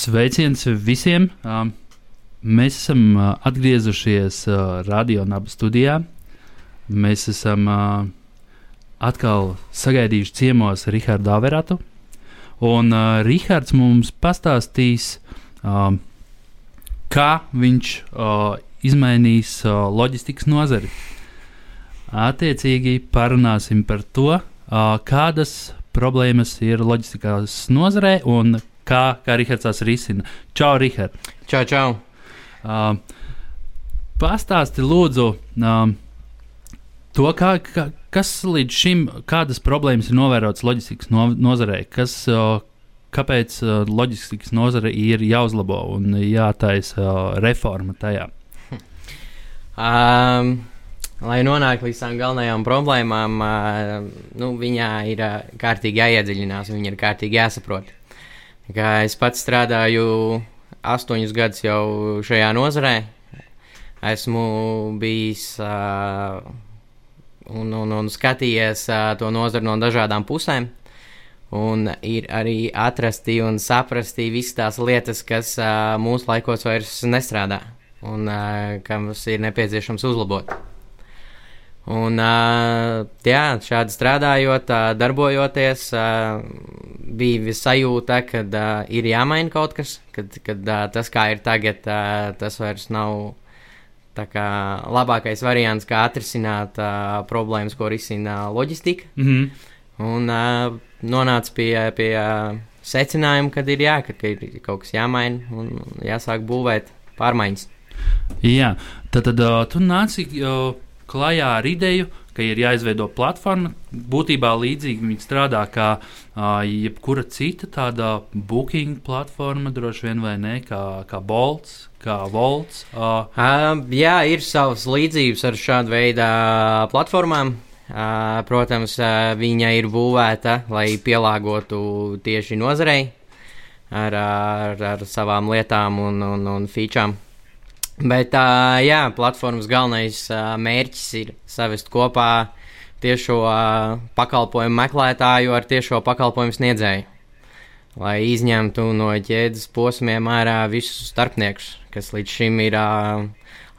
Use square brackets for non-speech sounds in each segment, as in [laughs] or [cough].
Sveiciens visiem! Mēs esam atgriezušies Radio Naba studijā. Mēs esam atkal sagaidījuši ciemos Rahardu Averatu. Un uh, Rahards mums pastāstīs, uh, kā viņš uh, izmainīs uh, loģistikas nozari. Attiecīgi parunāsim par to, uh, kādas problēmas ir loģistikas nozarē un kā, kā Rahards tās risina. Čau, Rahard! Čau, čau! Uh, pastāsti lūdzu. Uh, To, kā, kā, kas līdz šim, kādas problēmas ir novērotas loģistikas no, nozarē, kas, uh, kāpēc uh, loģistikas nozare ir jāuzlabo un jātaisa uh, reforma tajā? Um, lai nonāktu līdz tām galvenajām problēmām, uh, nu, viņā ir uh, kārtīgi jāiedziļinās, viņa ir kārtīgi jāsaprot. Kā es pats strādāju astoņus gadus jau šajā nozarē, esmu bijis. Uh, un, un, un skatījies uh, to nozaru no dažādām pusēm. Un ir arī atrasti un saprasti visas tās lietas, kas uh, mūsu laikos vairs nestrādā un uh, kam ir nepieciešams uzlabot. Un, uh, jā, šādi strādājot, uh, darbojoties, uh, bija sajūta, ka uh, ir jāmaina kaut kas, kad, kad uh, tas, kā ir tagad, uh, tas vairs nav kā labākais variants, kā atrisināt uh, problēmas, ko risina loģistika. Mm -hmm. Un uh, nonāca pie, pie uh, secinājuma, ka ir, jā, ka, ka ir kaut kas jāmaina un jāsāk būvēt pārmaiņas. Jā, tad, tad uh, tu nāci uh, klajā ar ideju, ka ir jāizveido platforma. Būtībā līdzīgi viņi strādā kā uh, jebkura cita tāda booking platforma, droši vien vai ne, kā, kā Bolts, kā Volts. Uh. Uh, jā, ir savas līdzības ar šādu veidu platformām. Uh, protams, uh, viņa ir būvēta, lai pielāgotu tieši nozarei ar, ar, ar savām lietām un, un, un featurām. Bet uh, jā, platformas galvenais uh, mērķis ir savest kopā tiešo uh, pakalpojumu meklētāju ar tiešo pakalpojumu sniedzēju lai izņemtu no ķēdes posmiem ārā visus starpniekus, kas līdz šim ir uh,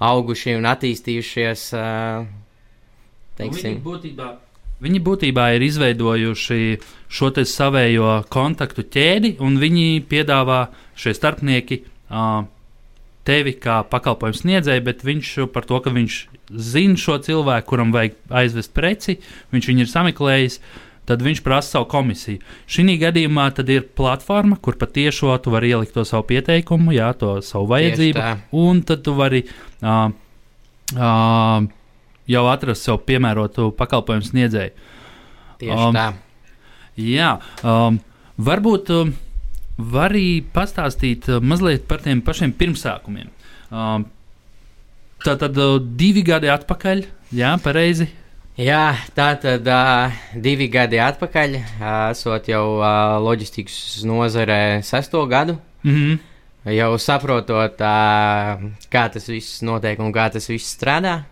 auguši un attīstījušies. Uh, viņi, būtībā, viņi būtībā ir izveidojuši šo savējo kontaktu ķēdi, un viņi piedāvā šie starpnieki. Uh, Tevi kā pakalpojumu sniedzēju, bet viņš par to, ka viņš zina šo cilvēku, kuram vajag aizvest preci, viņš viņu ir sameklējis, uh, tad viņš prasa savu komisiju. Šī gadījumā tad ir platforma, kur patiešo tu vari ielikt to savu pieteikumu, jā, to savu vajadzību, un tad tu vari uh, uh, jau atrast sev piemērotu pakalpojumu sniedzēju. Tieši um, tā. Jā, um, varbūt um, var arī pastāstīt uh, mazliet par tiem pašiem pirmsākumiem. Um, tā tad uh, divi gadi atpakaļ, jā, pareizi Jā, tā tad uh, divi gadi atpakaļ, uh, esot jau uh, loģistikas nozarē sesto gadu. Mm -hmm. Jau saprotot, uh, kā tas viss notiek un kā tas viss strādā,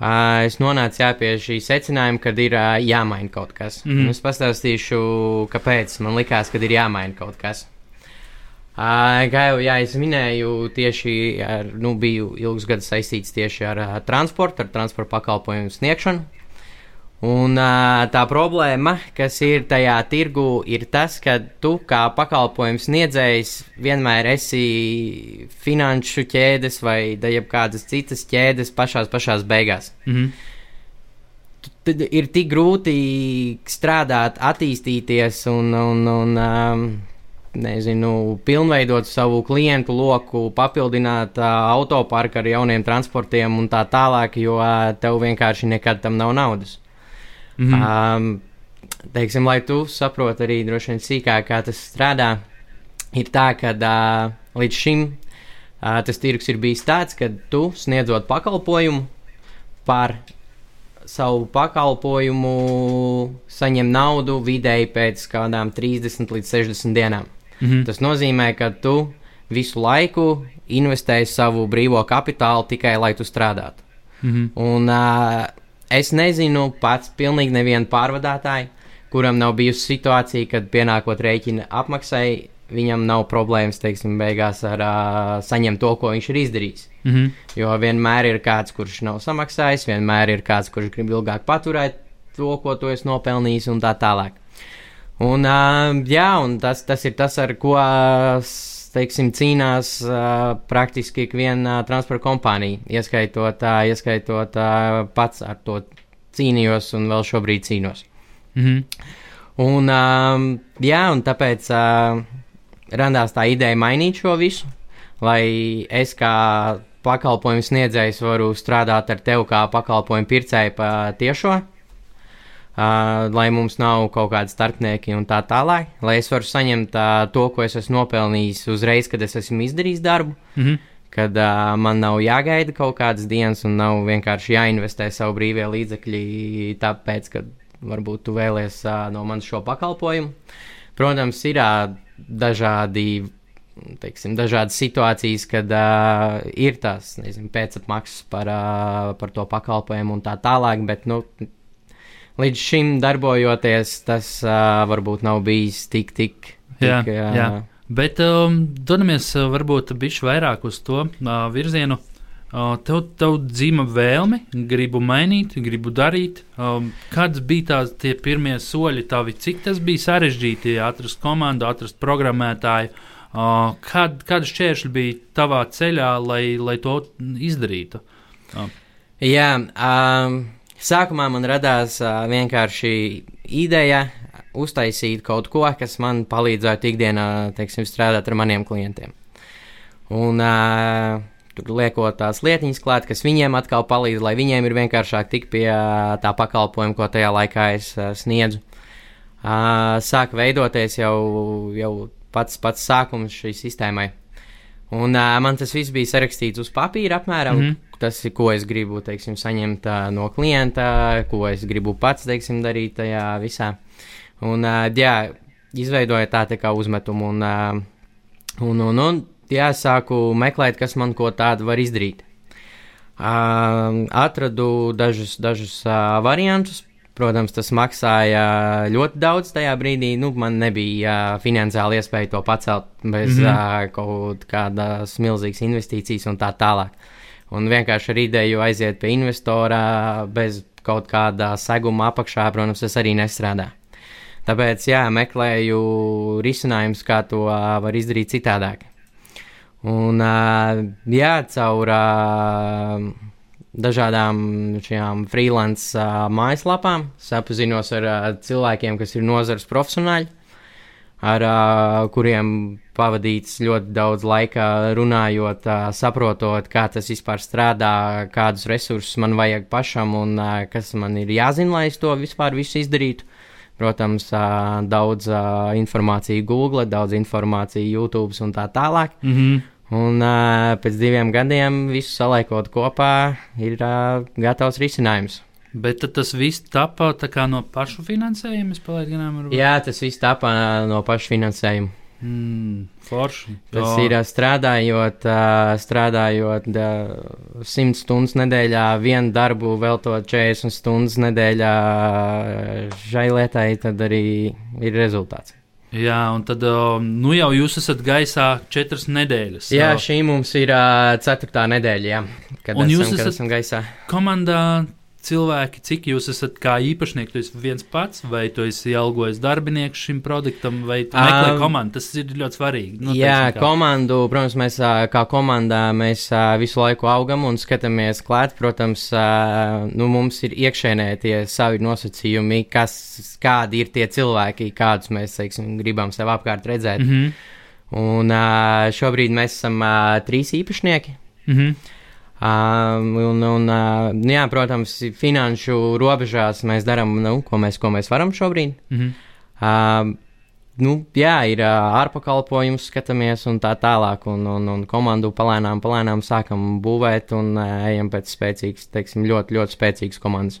es nonācu jā, pie šī secinājuma, ka ir jāmaina kaut kas. Mm -hmm. Es pastāstīšu, kāpēc man likās, ka ir jāmaina kaut kas. Kā jau jā, es minēju, tieši ar, nu, biju ilgus gadus saistīts tieši ar transportu, ar transporta pakalpojumu sniegšanu. Un tā problēma, kas ir tajā tirgu, ir tas, ka tu kā pakalpojumu sniedzējs vienmēr esi finanšu ķēdes vai kādas citas ķēdes pašās, pašās beigās. Mm -hmm. Tad ir tik grūti strādāt, attīstīties un, un, un um, nezinu, pilnveidot savu klientu loku, papildināt uh, autoparku ar jauniem transportiem un tā tālāk, jo uh, tev vienkārši nekad tam nav naudas. Mm -hmm. um, teiksim, lai tu saproti arī droši vien sīkāk, kā tas strādā, ir tā, ka uh, līdz šim uh, tas tirgus ir bijis tāds, ka tu sniedzot pakalpojumu par savu pakalpojumu saņem naudu vidēji pēc kādām 30 līdz 60 dienām. Mm -hmm. Tas nozīmē, ka tu visu laiku investēji savu brīvo kapitālu tikai lai tu strādātu. Mm -hmm. Un uh, es nezinu pats pilnīgi nevienu pārvadātāju, kuram nav bijusi situācija, kad pienākot rēķina apmaksai, viņam nav problēmas, teiksim, beigās ar uh, saņemt to, ko viņš ir izdarījis. Mm -hmm. Jo vienmēr ir kāds, kurš nav samaksājis, vienmēr ir kāds, kurš grib ilgāk paturēt to, ko tu esi nopelnījis, un tā tālāk. Un, uh, jā, un tas, tas ir tas, ar ko teiksim, cīnās uh, praktiski ikviena uh, transporta kompānija, ieskaitot, uh, ieskaitot uh, pats ar to cīnījos un vēl šobrīd cīnos. Mm -hmm. Un, uh, jā, un tāpēc uh, radās tā ideja mainīt šo visu, lai es kā pakalpojumu sniedzējs varu strādāt ar tevi kā pakalpojumu pircēju pa tiešo, uh, lai mums nav kaut kādi starpnieki un tā tālāk, lai es varu saņemt uh, to, ko es esmu nopelnījis uzreiz, kad es esmu izdarījis darbu. Mm -hmm. Kad uh, man nav jāgaida kaut kādas dienas, un nav vienkārši jāinvestē savu brīvie līdzekļi, tāpēc, ka varbūt tu vēlies uh, no manis šo pakalpojumu. Protams, ir uh, dažādi teiksim, dažādas situācijas, kad uh, ir tās nezinu, pēcapmaksas par, uh, par to pakalpojumu un tā tālāk, bet nu, līdz šim darbojoties, tas uh, varbūt nav bijis tik, tik. tik jā, uh, jā. Bet um, dodamies uh, varbūt bišķi vairāk uz to uh, virzienu. Uh, tev, tev dzīva vēlme, gribu mainīt, gribu darīt. Um, kāds bija tās tie pirmie soļi tavi, cik tas bija sarežģīti atrast komandu, atrast programmētāju? Uh, kad, kāda šķēršļa bija tavā ceļā, lai, lai to izdarītu? Uh. Jā, um, sākumā man radās uh, vienkārši ideja uztaisīt kaut ko, kas man palīdzētu ikdienā teiksim, strādāt ar maniem klientiem. Un, uh, tur liekot tās lietiņas klāt, kas viņiem atkal palīdz, lai viņiem ir vienkāršāk tikt pie uh, tā pakalpojuma, ko tajā laikā es uh, sniedzu. Uh, sāk veidoties jau, jau pats, pats sākums šai sistēmai. Un uh, man tas viss bija sarakstīts uz papīra apmēram. Mm -hmm. Tas ir, ko es gribu teiksim, saņemt uh, no klienta, ko es gribu pats teiksim, darīt tajā visā. Un, uh, jā, izveidoju tā, tā kā uzmetumu, un, uh, un, un, un jā, sāku meklēt, kas man ko tādu var izdarīt. Uh, atradu dažus, dažus uh, variantus, Protams, tas maksāja ļoti daudz tajā brīdī. Nu, man nebija uh, finansiāli iespēja to pacelt bez mm -hmm. uh, kaut kādas milzīgas investīcijas un tā tālāk. Un vienkārši ar ideju aiziet pie investora bez kaut kāda seguma apakšā, protams, tas arī nestrādā. Tāpēc, jā, meklēju risinājumus, kā to var izdarīt citādāk. Un, jā, caur. Dažādām šajām freelance mājaslapām, sapazinos ar cilvēkiem, kas ir nozares profesionāļi, ar uh, kuriem pavadīts ļoti daudz laika runājot, uh, saprotot, kā tas vispār strādā, kādus resursus man vajag pašam un uh, kas man ir jāzina, lai es to vispār visu izdarītu. Protams, uh, daudz uh, informācija Google, daudz informācija YouTube un tā tālāk. Mm -hmm. Un uh, pēc diviem gadiem visu saliekot kopā ir uh, gatavs risinājums. Bet tas viss tapa no pašu finansējuma? Garām, Jā, tas viss tapa no pašu finansējuma. Mm, forši. Tas jo. ir strādājot, strādājot 100 stundas nedēļā, vienu darbu veltot 40 stundas nedēļā šai lietai, tad arī ir rezultāts. Jā, un tad nu jau jūs esat gaisā četras nedēļas. Jā, šī mums ir ceturtā nedēļa, jā, kad un esam, jūs esat esam gaisā. Komandā cilvēki, cik jūs esat kā īpašnieki? Tu esi viens pats, vai tu esi algojis darbinieku šim produktam, vai tu meklē um, komandu? Tas ir ļoti svarīgi. Nu, jā, kā. komandu, protams, mēs kā komandā mēs visu laiku augam un skatāmies klāt. Protams, nu, mums ir iekšēnē tie savi nosacījumi, kas, kādi ir tie cilvēki, kādus mēs teiksim, gribam sev apkārt redzēt. Mm -hmm. Un šobrīd mēs esam trīs īpašnieki. Mm -hmm. Uh, un, un, uh, jā, protams, finanšu robežās mēs darām, nu, ko, mēs, ko mēs varam šobrīd. Mm -hmm. uh, nu, jā, ir ārpakalpojums, skatāmies un tā tālāk, un, un, un komandu palēnām, palēnām sākam būvēt un ejam pēc spēcīgas, teiksim, ļoti, ļoti spēcīgas komandas.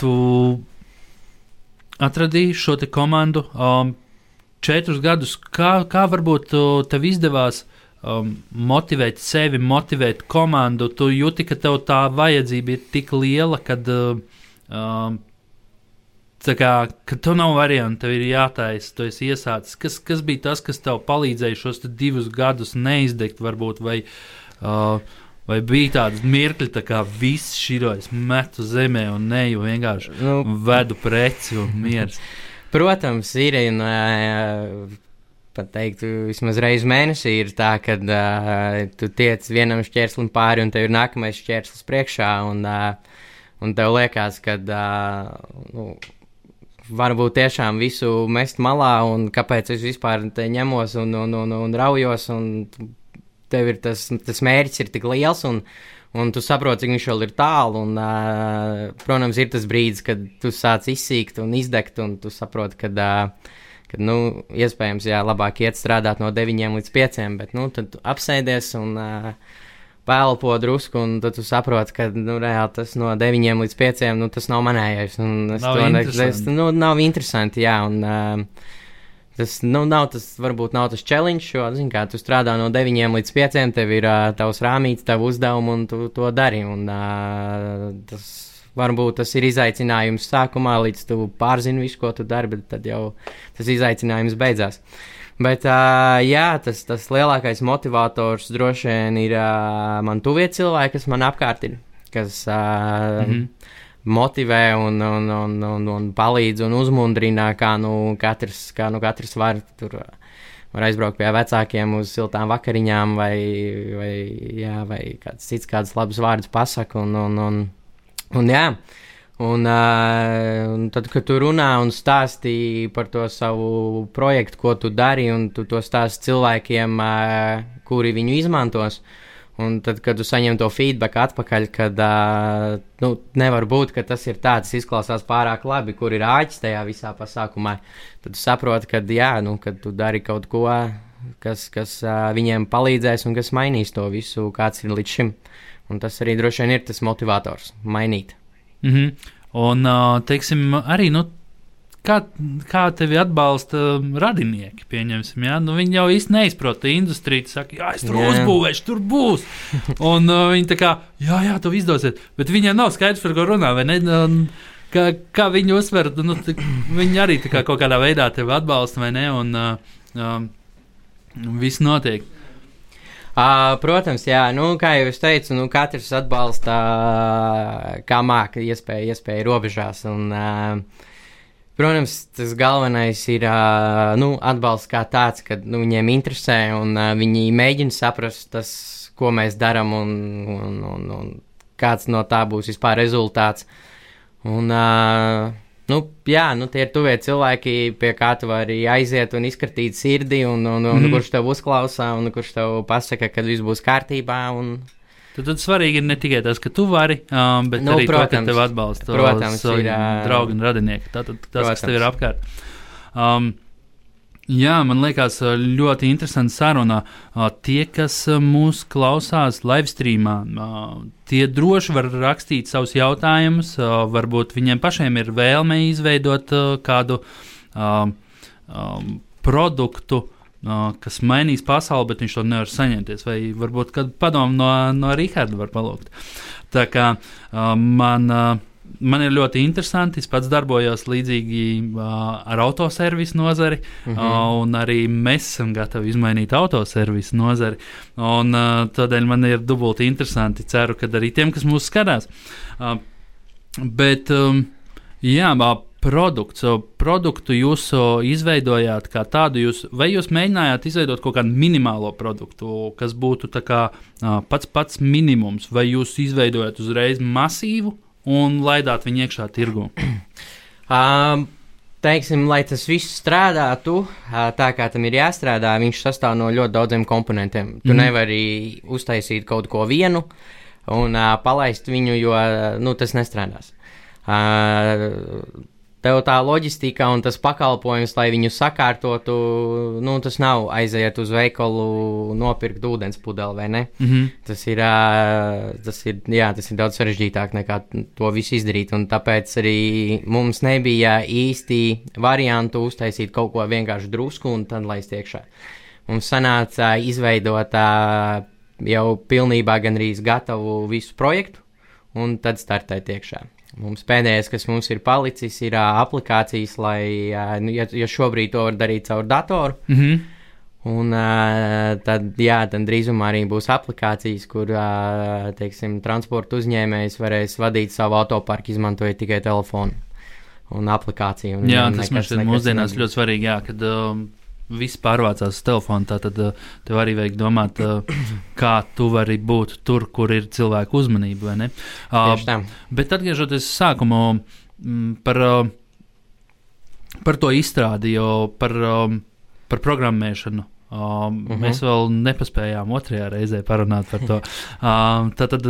Tu atradīji šo komandu um, četrus gadus. Kā, kā varbūt tev izdevās um, motivēt sevi, motivēt komandu? Tu jūti, ka tev tā vajadzība ir tik liela, kad uh, um, kā, ka tev nav variantu, tev ir jātaisa, tu esi iesācis. Kas, kas bija tas, kas tev palīdzēja šos divus gadus neizdegt, varbūt, vai uh, Vai bija tāda mirkļa, tā kā viss širojas, metu zemē un neju vienkārši nu, vedu preci un mieru? [laughs] Protams, ir. Un, pat teikt, vismaz reizi mēnesī ir tā, ka uh, tu tiec vienam šķērslim pāri, un tev ir nākamais šķērslis priekšā, un, uh, un tev liekas, ka uh, nu, varbūt tiešām visu mest malā, un kāpēc es vispār te ņemos un, un, un, un raujos, un tev ir tas, tas mērķis ir tik liels, un, un tu saproti, cik viņš vēl ir tālu. Un, uh, protams, ir tas brīdis, kad tu sāc izsīkt un izdegt, un tu saproti, ka, uh, kad, nu, iespējams, jā, labāk iet strādāt no 9 līdz 5, bet, nu, tad apsēdies un uh, pēlpo drusku, un tad tu saproti, ka, nu, reāli tas no 9 līdz 5, nu, tas nav manējais, un es nav to nesaku, nu, nav interesanti, jā, un, uh, Tas nu, nav tas, varbūt nav tas challenge, jo, zin, kā tu strādā no 9 līdz 5, tev ir uh, tavs rāmīts, tavu uzdevumu, un tu to dari. Un, uh, tas varbūt tas ir izaicinājums sākumā, līdz tu pārzini visu, ko tu dari, bet tad jau tas izaicinājums beidzās. Bet, uh, jā, tas, tas lielākais motivators droši vien ir uh, man tuvie cilvēki, kas man apkārt ir, kas uh, mm -hmm motivē un, un, un, un, un palīdz un uzmundrina, kā nu katrs, kā nu katrs var tur. Var aizbraukt pie vecākiem uz siltām vakariņām, vai, vai, jā, vai kāds cits kādus labus vārdus pasaka. Un, un, un, un, jā, un, uh, un tad, kad tu runā un stāstīji par to savu projektu, ko tu dari, un tu to stāsti cilvēkiem, uh, kuri viņu izmantos, uh, Un tad, kad tu saņem to feedback atpakaļ, kad uh, nu, nevar būt, ka tas ir tāds, izklausās pārāk labi, kur ir āķis tajā visā pasākumā, tad tu saproti, ka jā, nu, kad tu dari kaut ko, kas, kas uh, viņiem palīdzēs un kas mainīs to visu, kāds ir līdz šim. Un tas arī droši vien ir tas motivators - mainīt. Mm -hmm. Un, uh, teiksim, arī nu, kā, kā tevi atbalsta um, radinieki. Pieņemsim, ja? nu, viņi jau īsti neizprot industriju. Saka, jā, es tur jā. uzbūvēšu, tur būs. Un uh, viņi tā kā, jā, jā, tu izdosies. Bet viņiem nav skaidrs, par ko runā. Un, kā, kā viņi uzsver, nu, viņi arī kā, kaut kādā veidā tevi atbalsta vai ne. Un, uh, um, viss notiek. Uh, protams, jā, nu, kā jau es teicu, nu, katrs atbalsta, uh, kā māca, iespēja, iespēja robežās. Un, uh, Protams, tas galvenais ir uh, nu, atbalsts kā tāds, ka nu, viņiem interesē un uh, viņi mēģina saprast, tas, ko mēs darām un, un, un, un kāds no tā būs vispār rezultāts. Un, uh, nu, jā, nu, tie ir tuvie cilvēki, pie kā tu vari aiziet un izkartīt sirdi, un, un, un mm. kurš tev uzklausā, un kurš tev pasaka, ka viss būs kārtībā. Un, Tad, tad svarīgi ir ne tikai tas, ka tu vari, um, bet nu, arī protams, to, ka tev atbalsta protams, ir, draugi un radinieki. Tātad tas, protams. kas tev ir apkārt. Um, Jā, man liekas, ļoti interesanti saruna. Tie, kas mūs klausās live streamā, tie droši var rakstīt savus jautājumus. Varbūt viņiem pašiem ir vēlme izveidot kādu produktu, kas mainīs pasauli, bet viņš to nevar saņemties. Vai varbūt kādu padomu no, no Rīgārda var palūgt. Tā kā uh, man. Uh, man ir ļoti interesanti. Es pats darbojos līdzīgi uh, ar autoservisu nozari, mm -hmm. uh, un arī mēs esam gatavi izmainīt autoservisu nozari. Un, uh, tādēļ man ir dubulti interesanti. Ceru, ka arī tiem, kas mūs skatās. Uh, bet, um, jā, produkts, produktu jūs izveidojāt kā tādu, jūs, vai jūs mēģinājāt izveidot kaut kādu minimālo produktu, kas būtu kā, pats pats minimums, vai jūs izveidojat uzreiz masīvu un laidāt viņu iekšā tirgu? [clears throat] um, teiksim, lai tas viss strādātu tā, kā tam ir jāstrādā, viņš sastāv no ļoti daudziem komponentiem. Tu mm. nevari uztaisīt kaut ko vienu un uh, palaist viņu, jo nu, tas nestrādās. Uh, tev tā loģistika un tas pakalpojums, lai viņu sakārtotu, nu, tas nav aiziet uz veikalu, nopirkt ūdens pudeli vai ne. Mm -hmm. tas, ir, tas, ir, jā, tas ir daudz sarežģītāk nekā to visu izdarīt, tāpēc arī mums nebija īsti variantu uztaisīt kaut ko vienkārši drusku un tad laist iekšā. Mums sanāca izveidot jau pilnībā gandrīz gatavu visu projektu, un tad startēt iekšā. Mums pēdējais, kas mums ir palicis, ir uh, aplikācijas, lai, uh, nu, ja, ja šobrīd to var darīt caur datoru. Mm -hmm. Un uh, tad, jā, tad drīzumā arī būs aplikācijas, kur, uh, teiksim, transporta uzņēmējs varēs vadīt savu autoparku, izmantojot tikai telefonu un aplikāciju. Un jā, tas man šķiet mūsdienās ļoti svarīgi, jā, kad um, viss pārvācās uz telefonu, tad uh, tev arī vajag domāt, uh, kā tu vari būt tur, kur ir cilvēku uzmanība. Uh, bet atgriežoties sākumā mm, par, uh, par to izstrādi, par, par programmēšanu. Um, uh -huh. Mēs vēl nepaspējām otrajā reizē parunāt par to. Um, tad tad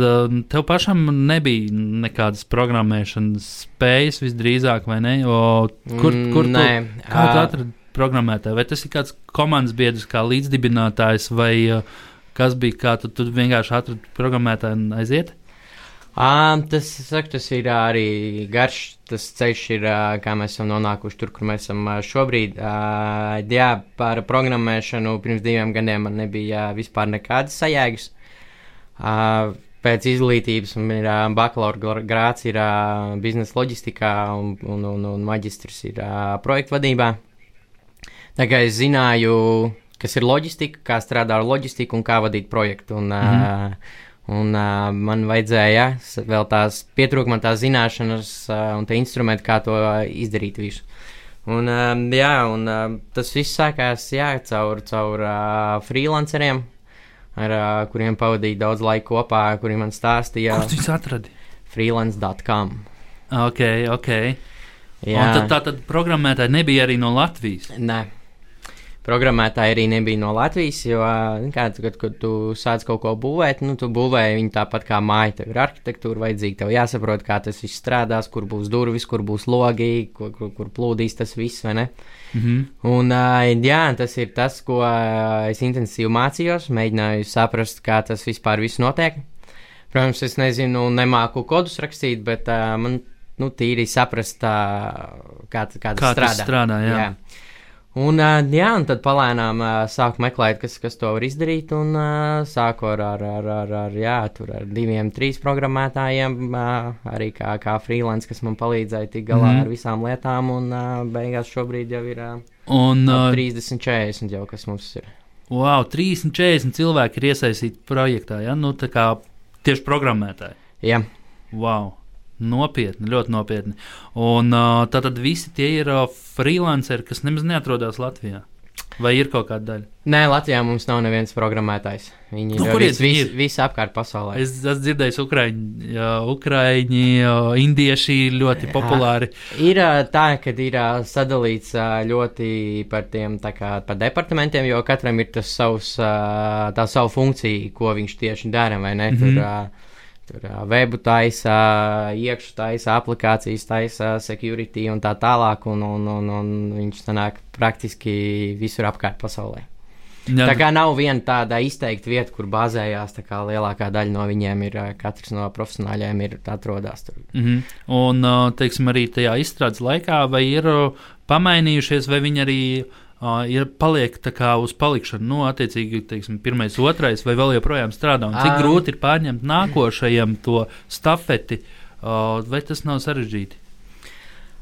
tev pašam nebija nekādas programmēšanas spējas visdrīzāk, vai ne? O, kur kur Nē, tu, tu atradi? Programmētāji, vai tas ir kāds komandas biedrs, kā līdzdibinātājs, vai uh, kas bija, kā tu, tu vienkārši atradi programmētāju un aiziet? Um, tas, saku, tas ir arī garš, tas ceļš ir, kā mēs esam nonākuši tur, kur mēs esam šobrīd. Uh, jā, par programmēšanu pirms diviem gadiem man nebija vispār nekādas sajēgas. Uh, pēc izglītības man ir uh, bakalaura grāts ir biznesa loģistikā un, un, un, un maģistrs ir projektu vadībā. Tā kā es zināju, kas ir loģistika, kā strādā ar loģistiku un kā vadīt projektu. Un, mm -hmm. uh, un uh, man vajadzēja ja, vēl tās pietrūkt man tās zināšanas uh, un tie instrumenti, kā to uh, izdarīt visu. Un, uh, jā, un uh, tas viss sākās jā, caur, caur uh, freelanceriem, ar uh, kuriem pavadīju daudz laika kopā, kuriem man stāstīja. Kur tu viņus atradi? Freelance.com. Ok, ok. Jā. Un tad tā tad programmētāji nebija arī no Latvijas. Nē programmētāji arī nebija no Latvijas, jo, kā, kad, kad tu sāc kaut ko būvēt, nu, tu būvēji viņu tāpat kā māja. Tev ir arhitektūra vajadzīga, tev jāsaprot, kā tas viss strādās, kur būs durvis, kur būs logi, kur, kur, kur plūdīs tas viss? Mm -hmm. Un, jā, tas ir tas, ko es intensīvi mācījos, mēģināju saprast, kā tas vispār viss notiek. Protams, es nezinu, nemāku kodus rakstīt, bet uh, man nu, tīri saprast, uh, kā, kā tas kā strādā. Tas strādā jā. Jā. Un, uh, jā, un tad palēnām uh, sāku meklēt, kas, kas to var izdarīt. Un uh, sāku ar, ar, ar, ar, ar, jā, ar diviem, trīs programmētājiem, uh, arī kā, kā freelance, kas man palīdzēja tikt galā mm. ar visām lietām. Un uh, beigās šobrīd jau ir uh, un, uh, 30, 40 jau kas mums ir. Wow, 30, 40 cilvēki ir iesaistīti projektā, ja? Nu, tā kā tieši programmētāji. Jā. Wow. Nopietni, ļoti nopietni. Un uh, tātad visi tie ir uh, freelanceri, kas nemaz neatrodas Latvijā. Vai ir kaut kāda daļa? Nē, Latvijā mums nav neviens programmētājs. Viņi nu, ir vis, vis, visi apkārt pasaulē. Es esmu dzirdējis, ka Ukrāņi, Ukrāņi, indieši ir ļoti populāri. Ir tā, ka ir sadalīts ļoti par tiem kā, par departamentiem, jo katram ir tas savs, tā savu funkciju, ko viņš tieši dara. Mm -hmm. Tur, Tur uh, webu taisa, iekšā taisa, aplikācijas taisa, security un tā tālāk. Un, un, un, un viņš sanāk praktiski visur apkārt pasaulē. Jā, tā kā nav viena tāda izteikta vieta, kur bāzējās. Lielākā daļa no viņiem ir, katrs no profesionāļiem ir atrodas tur. Mm -hmm. Un, teiksim, arī tajā izstrādes laikā, vai ir pamainījušies, vai viņi arī uh, ir paliek tā kā uz palikšanu, nu, attiecīgi, teiksim, pirmais, otrais, vai vēl joprojām strādā, un cik um. grūti ir pārņemt nākošajam to stafeti, uh, vai tas nav sarežģīti?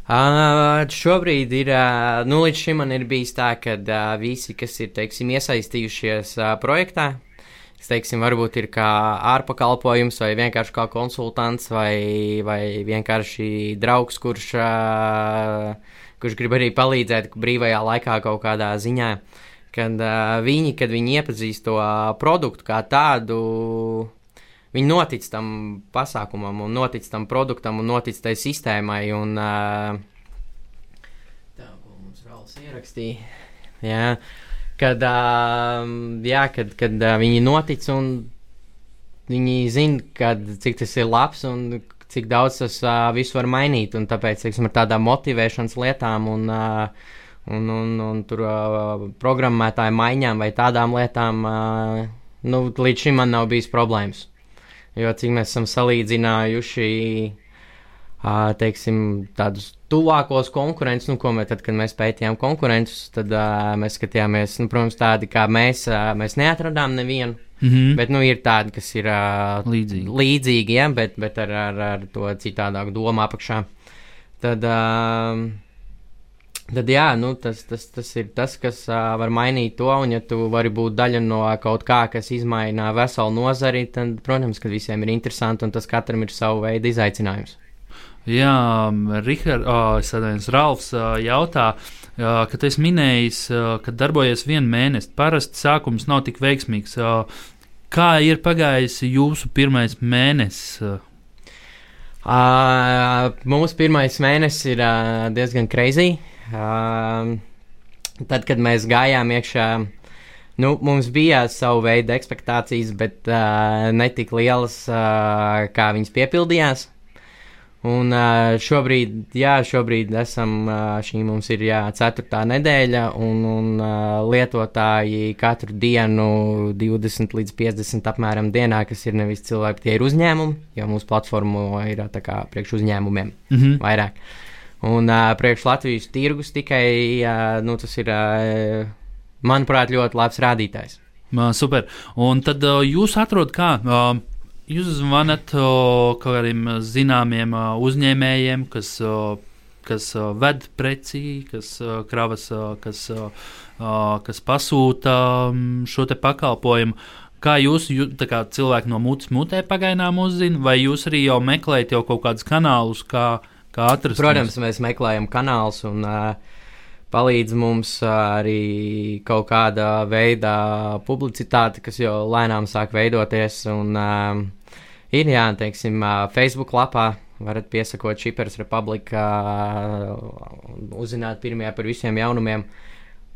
Uh, šobrīd ir, uh, nu, līdz šim man ir bijis tā, ka uh, visi, kas ir, teiksim, iesaistījušies uh, projektā, kas, teiksim, varbūt ir kā ārpakalpojums vai vienkārši kā konsultants vai, vai vienkārši draugs, kurš uh, kurš grib arī palīdzēt brīvajā laikā kaut kādā ziņā. Kad uh, viņi, kad viņi iepazīst to produktu kā tādu, viņi notic tam pasākumam, un notic tam produktam, un notic tai sistēmai. Un, uh, tā, ko mums Rauls ierakstīja. Jā, kad, uh, jā, kad, kad uh, viņi notic un viņi zina, kad, cik tas ir labs un cik daudz tas uh, visu var mainīt. Un tāpēc, teiksim, ar tādām motivēšanas lietām un, uh, un, un, un tur uh, programmētāju maiņām vai tādām lietām, uh, nu, līdz šim man nav bijis problēmas. Jo cik mēs esam salīdzinājuši, uh, teiksim, tādus tuvākos konkurentus, nu, ko mēs tad, kad mēs pētījām konkurentus, tad uh, mēs skatījāmies, nu, protams, tādi kā mēs, uh, mēs neatradām nevienu. Mm -hmm. Bet nu, ir tādi, kas ir uh, līdzīgi, līdzīgi ja, bet, bet ar, ar, ar to citādāku domu apakšā. Tad, uh, tad jā, nu, tas, tas, tas ir tas, kas uh, var mainīt to. Un, ja tu vari būt daļa no kaut kā, kas izmaina veselu nozari, tad, protams, ka visiem ir interesanti un tas katram ir savu veidu izaicinājums. Jā, Rihards, atvainojos, Ralfs uh, jautā, uh, kad es minēju, ka darbojies vienu mēnesi. Parasti sākums nav tik veiksmīgs. Kā ir pagājis jūsu pirmais mēnesis? Uh, mūsu pirmais mēnesis ir uh, diezgan crazy. Uh, tad, kad mēs gājām iekšā, nu, mums bija savu veidu expectācijas, bet uh, ne tik lielas, uh, kā viņas piepildījās. Un šobrīd, jā, šobrīd esam, šī mums ir jā, ceturtā nedēļa, un, un lietotāji katru dienu 20 līdz 50 apmēram dienā, kas ir nevis cilvēki, tie ir uzņēmumi, jo mūsu platforma ir tā kā priekš uzņēmumiem mm -hmm. vairāk. Un priekš Latvijas tirgus tikai, nu, tas ir, manuprāt, ļoti labs rādītājs. Super. Un tad jūs atrodat kā? Jūs zvanat kādiem zināmiem uzņēmējiem, kas, kas ved preci, kas kravas, kas, kas pasūta šo pakalpojumu. Kā jūs, kā cilvēki no mutes mutē pagaidām uzzina, vai jūs arī jau meklējat jau kaut kādus kanālus, kā, kā atrast? Protams, mēs meklējam kanālus un uh, palīdz mums arī kaut kādā veidā publicitāte, kas jau lēnām sāk veidoties. Un, uh, ir jā, teiksim, Facebook lapā. Varat piesakot Šipers Republika, uzzināt pirmie par visiem jaunumiem.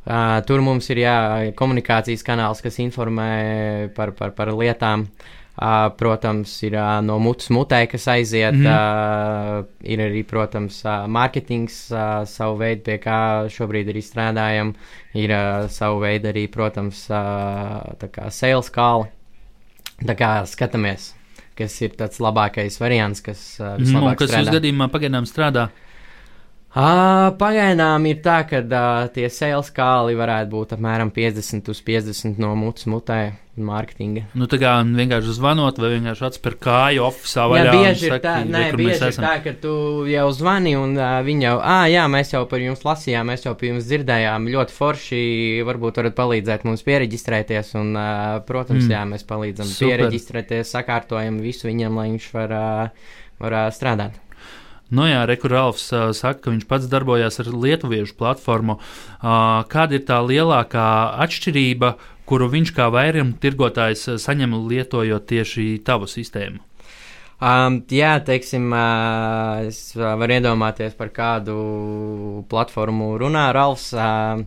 Uh, tur mums ir jā, komunikācijas kanāls, kas informē par, par, par lietām. Uh, protams, ir uh, no mutes mutē, kas aiziet. Mm -hmm. uh, ir arī, protams, uh, mārketings, uh, savu veidu, pie kā šobrīd arī strādājam. Ir uh, savu veidu arī, protams, uh, sales kāli. Tā kā skatāmies kas ir tāds labākais variants, kas uh, vislabāk mm, kas strādā. Kas jūsu gadījumā pagaidām strādā? Uh, pagaidām ir tā, ka uh, tie sales kāli varētu būt apmēram 50 uz 50 no mutes mutē mārketinga. Nu, tā kā vienkārši zvanot, vai vienkārši atspēr kāju oficiālā. Jā, bieži ir tā, nē, bieži ir tā, ka tu jau zvani un uh, viņi jau, ah, jā, mēs jau par jums lasījām, mēs jau par jums dzirdējām, ļoti forši, varbūt varat palīdzēt mums pieregistrēties, un, uh, protams, mm. jā, mēs palīdzam Super. pieregistrēties, sakārtojam visu viņam, lai viņš var, uh, var uh, strādāt. Nu, jā, Rekurāls uh, saka, ka viņš pats darbojās ar lietuviešu platformu. Uh, kāda ir tā lielākā atšķirība, kuru viņš kā vairuma tirgotājs saņem lietojot tieši tavu sistēmu? Um, jā, teiksim, uh, es varu iedomāties, par kādu platformu runā Ralfs. Uh,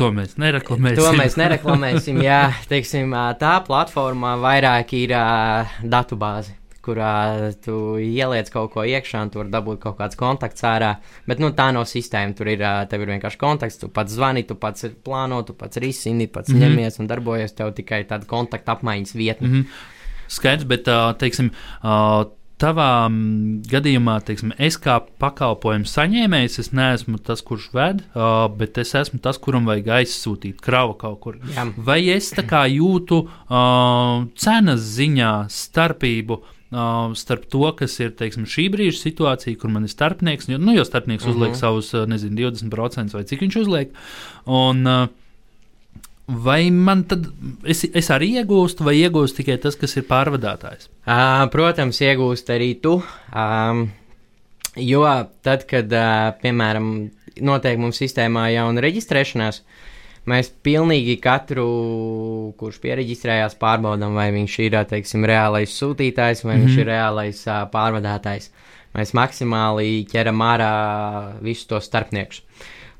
To mēs nereklamēsim. To mēs nereklamēsim. jā, teiksim, tā platforma vairāk ir uh, datubāze kurā tu ieliec kaut ko iekšā, un tu vari dabūt kaut kāds kontakts ārā. Bet nu, tā nav sistēma. Tur ir, ir vienkārši kontakts, tu pats zvani, tu pats plāno, tu pats risini, pats mm -hmm. ņemies un darbojies. Tev tikai tāda kontakta apmaiņas vieta. Mm -hmm. Skaidrs, bet, teiksim, tavā gadījumā, teiksim, es kā pakalpojumu saņēmējs, es neesmu tas, kurš ved, bet es esmu tas, kuram vajag aizsūtīt kravu kaut kur. Jā. Vai es tā kā jūtu cenas ziņā starpību? Uh, starp to, kas ir teiksim, šī brīža situācija, kur man ir starpnieks, jo, nu, jo starpnieks uh -huh. uzliek mhm. savus, nezinu, 20% vai cik viņš uzliek. Un, uh, Vai man tad es, es arī iegūstu, vai iegūstu tikai tas, kas ir pārvadātājs? Uh, protams, iegūst arī tu. Um, jo tad, kad, uh, piemēram, notiek mums sistēmā jauna reģistrēšanās, mēs pilnīgi katru, kurš pieregistrējās, pārbaudām, vai viņš ir teiksim, reālais sūtītājs vai mm -hmm. viņš mhm. ir reālais uh, pārvadātājs. Mēs maksimāli ķeram ārā visus tos starpniekus.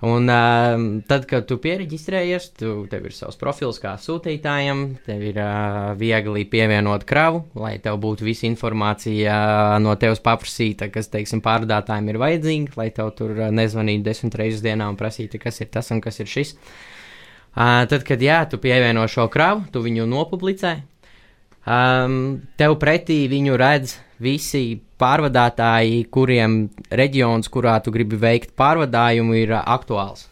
Un uh, tad, kad tu pieregistrējies, tu, tev ir savs profils kā sūtītājam, tev ir uh, viegli pievienot kravu, lai tev būtu visa informācija uh, no tevis paprasīta, kas, teiksim, pārdātājiem ir vajadzīga, lai tev tur uh, nezvanītu desmit reizes dienā un prasītu, kas ir tas un kas ir šis. Uh, tad, kad jā, tu pievieno šo kravu, tu viņu nopublicē, um, tev pretī viņu redz visi pārvadātāji, kuriem reģions, kurā tu gribi veikt pārvadājumu, ir uh, aktuāls.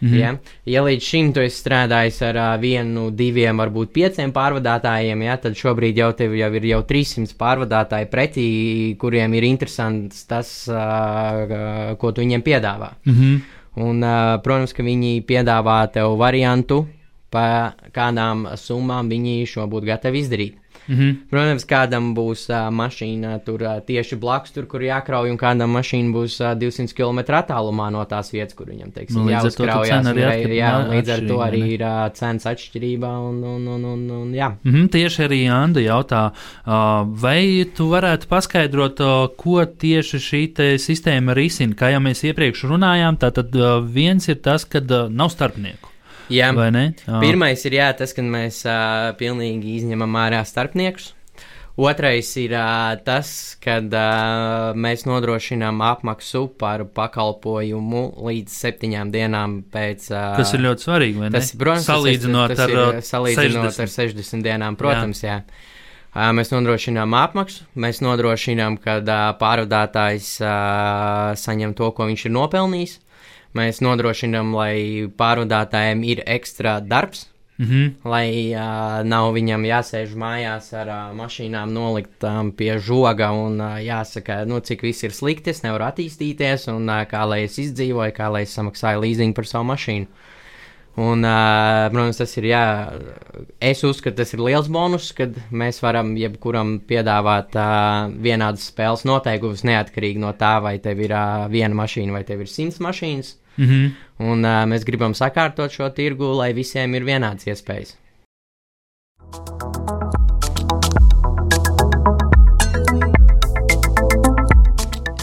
Mm -hmm. ja? ja līdz šim tu esi strādājis ar uh, vienu, diviem, varbūt pieciem pārvadātājiem, ja, tad šobrīd jau tev jau ir jau 300 pārvadātāji pretī, kuriem ir interesants tas, uh, ko tu viņiem piedāvā. Mm -hmm. Un, uh, protams, ka viņi piedāvā tev variantu, pa kādām summām viņi šo būtu gatavi izdarīt. Mm -hmm. Protams, kādam būs uh, mašīna tur uh, tieši blakus, tur, kur jākrauj, un kādam mašīna būs uh, 200 km attālumā no tās vietas, kur viņam teiksim, nu, jāuzkraujās. Jā, jā, līdz ar to arī ir uh, cenas atšķirība. Un, un, un, un, un, jā. mm -hmm, tieši arī Anda jautā, uh, vai tu varētu paskaidrot, uh, ko tieši šī sistēma risina? Kā jau mēs iepriekš runājām, tātad uh, viens ir tas, ka uh, nav starpnieku. Jā, vai ne? Jā. Pirmais ir jā, tas, ka mēs uh, pilnīgi izņemam ārā starpniekus. Otrais ir uh, tas, kad uh, mēs nodrošinām apmaksu par pakalpojumu līdz septiņām dienām pēc. Uh, tas ir ļoti svarīgi. Tas, protams, salīdzinot, tas tas ar, ir, salīdzinot 60. ar 60 dienām, protams, jā. jā. Uh, mēs nodrošinām apmaksu, mēs nodrošinām, ka uh, pārvadātājs uh, saņem to, ko viņš ir nopelnījis. Mēs nodrošinām, lai pārvadātājiem ir ekstra darbs, Mm -hmm. Lai uh, nav viņam jāsēž mājās ar uh, mašīnām noliktām pie žoga un uh, jāsaka, nu, cik viss ir slikti, es nevaru attīstīties, un uh, kā lai es izdzīvoju, kā lai es samaksāju līzingu par savu mašīnu. Un, uh, protams, tas ir, jā, es uzskatu, tas ir liels bonus, kad mēs varam jebkuram piedāvāt uh, vienādas spēles noteikumus, neatkarīgi no tā, vai tev ir uh, viena mašīna vai tev ir simts mašīnas. Mm -hmm. Un uh, mēs gribam sakārtot šo tirgu, lai visiem ir vienāds iespējas.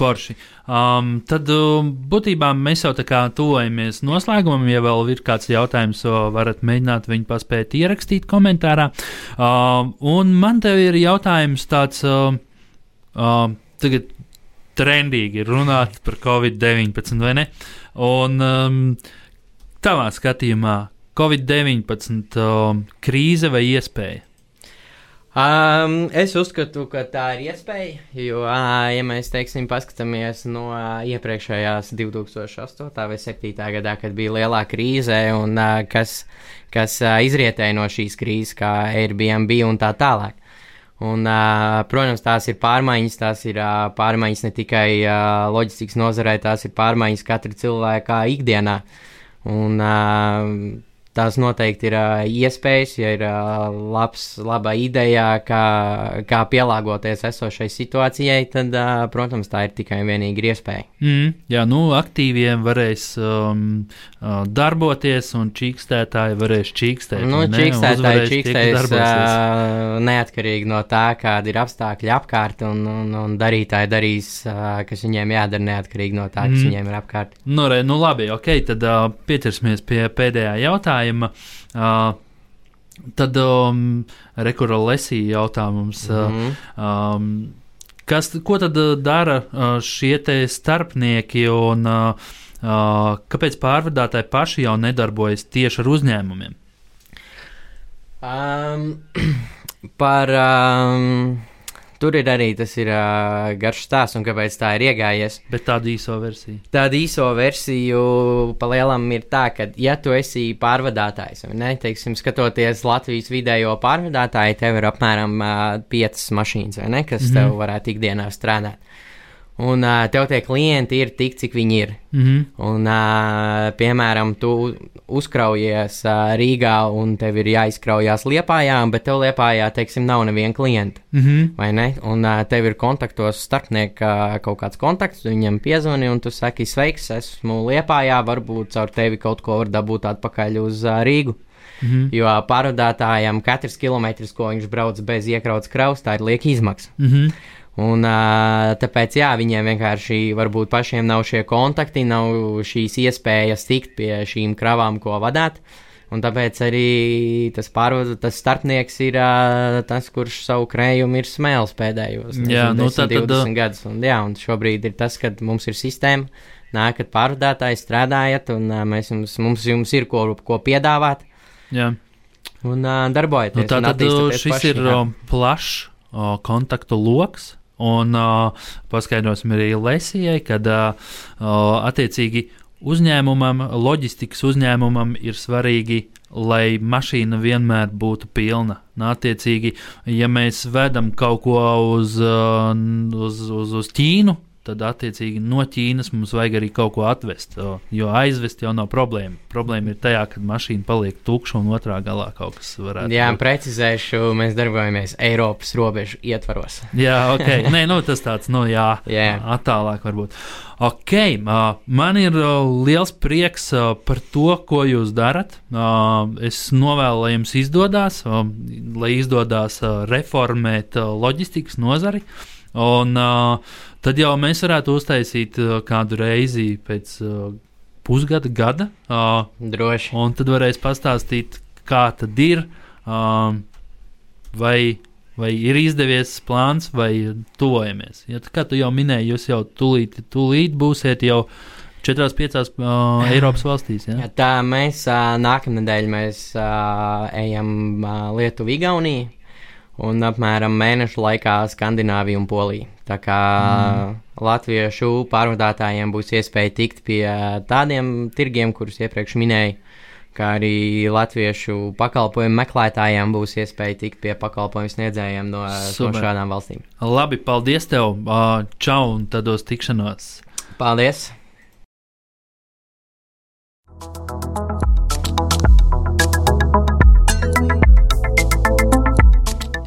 Forši. Um, tad um, būtībā mēs jau tā kā tuvojamies noslēgumam. Ja vēl ir kāds jautājums, varat mēģināt viņu paspēt ierakstīt komentārā. Um, un man te ir jautājums tāds, um, um, tagad trendīgi runāt par Covid-19 vai ne? Un, um, tavā skatījumā Covid-19 uh, krīze vai iespēja? Um, es uzskatu, ka tā ir iespēja, jo, uh, ja mēs teiksim, paskatāmies no uh, iepriekšējās 2008. vai 2007. gadā, kad bija lielā krīze un uh, kas, kas uh, izrietēja no šīs krīzes, kā Airbnb un tā tālāk. Un, uh, protams, tās ir pārmaiņas, tās ir uh, pārmaiņas ne tikai uh, loģistikas nozarē, tās ir pārmaiņas katra cilvēka ikdienā. Un, uh, tās noteikti ir uh, iespējas, ja ir uh, labs, laba ideja, kā, kā pielāgoties esošai situācijai, tad, uh, protams, tā ir tikai un vienīgi iespēja. Mm, jā, nu, aktīviem varēs um, darboties, un čīkstētāji varēs čīkstēt. Nu, čīkstētāji čīkstēs uh, neatkarīgi no tā, kādi ir apstākļi apkārt, un, un, un darītāji darīs, uh, kas viņiem jādara neatkarīgi no tā, kas mm. viņiem ir apkārt. Nu, re, nu labi, ok, tad uh, pieķersimies pie pēdējā jautājuma jautājuma. Uh, tad um, rekurā lesīja jautājums. Mm -hmm. um, kas, ko tad dara šie starpnieki un uh, kāpēc pārvadātāji paši jau nedarbojas tieši ar uzņēmumiem? Um, [clears throat] par um, Tur ir arī tas ir, uh, garš stāsts, un kāpēc tā ir iegājies. Bet tāda īso versija. Tāda īso versiju palielam ir tā, ka, ja tu esi pārvadātājs, ne, teiksim, skatoties Latvijas vidējo pārvadātāju, tev ir apmēram uh, piecas mašīnas, vai ne, kas mm -hmm. tev varētu ikdienā strādāt un uh, tev tie klienti ir tik, cik viņi ir. Mm -hmm. Un, uh, piemēram, tu uzkraujies uh, Rīgā un tev ir jāizkraujās Liepājā, bet tev Liepājā, teiksim, nav neviena klienta. Mm -hmm. Vai ne? Un uh, tev ir kontaktos starpnieka uh, kaut kāds kontakts, viņam piezvani un tu saki, sveiks, esmu Liepājā, varbūt caur tevi kaut ko var dabūt atpakaļ uz uh, Rīgu. Mm -hmm. Jo pārvadātājam katrs kilometrs, ko viņš brauc bez iekrauts kraus, tā ir lieka izmaksa. Mm -hmm. Un, tāpēc, jā, viņiem vienkārši varbūt pašiem nav šie kontakti, nav šīs iespējas tikt pie šīm kravām, ko vadāt. Un tāpēc arī tas, pārvada, tas starpnieks ir uh, tas, kurš savu krējumu ir smēlis pēdējos jā, 10, nu, tad, 20 tad, gadus. Un, jā, un šobrīd ir tas, kad mums ir sistēma, nākat pārvadātāji, strādājat, un uh, mēs jums, mums jums ir ko, ko piedāvāt. Jā. Un uh, darbojieties. Nu, tā tad šis paši, ir jā. plašs kontaktu lokus Un uh, paskaidrosim arī Lesijai, kad uh, attiecīgi uzņēmumam, loģistikas uzņēmumam ir svarīgi, lai mašīna vienmēr būtu pilna. Un, attiecīgi, ja mēs vedam kaut ko uz, uz, uz, uz Ķīnu, tad attiecīgi no Ķīnas mums vajag arī kaut ko atvest. Jo aizvest jau nav problēma. Problēma ir tajā, ka mašīna paliek tukša un otrā galā kaut kas varētu būt. Jā, būt. precizēšu, mēs darbojamies Eiropas robežu ietvaros. jā, ok. Nē, nu, tas tāds, nu, jā, yeah. attālāk varbūt. Ok, man ir liels prieks par to, ko jūs darat. Es novēlu, lai jums izdodas, lai izdodas reformēt loģistikas nozari. Un, uh, tad jau mēs varētu uztaisīt uh, kādu reizi pēc uh, pusgada, gada. Uh, Droši. Un tad varēs pastāstīt, kā tad ir, uh, vai, vai ir izdevies plāns, vai tuvojamies. Ja, kā tu jau minēji, jūs jau tūlīt, tūlīt būsiet jau. Četrās, piecās uh, Eiropas valstīs. Ja? Jā, tā mēs uh, nākamnedēļ mēs, uh, ejam uh, Lietuvu, Igauniju un apmēram mēnešu laikā Skandināvija un Polija. Tā kā mm. latviešu pārvadātājiem būs iespēja tikt pie tādiem tirgiem, kurus iepriekš minēju, kā arī latviešu pakalpojumu meklētājiem būs iespēja tikt pie pakalpojumu sniedzējiem no, Super. no šādām valstīm. Labi, paldies tev! Čau un uz tikšanos! Paldies!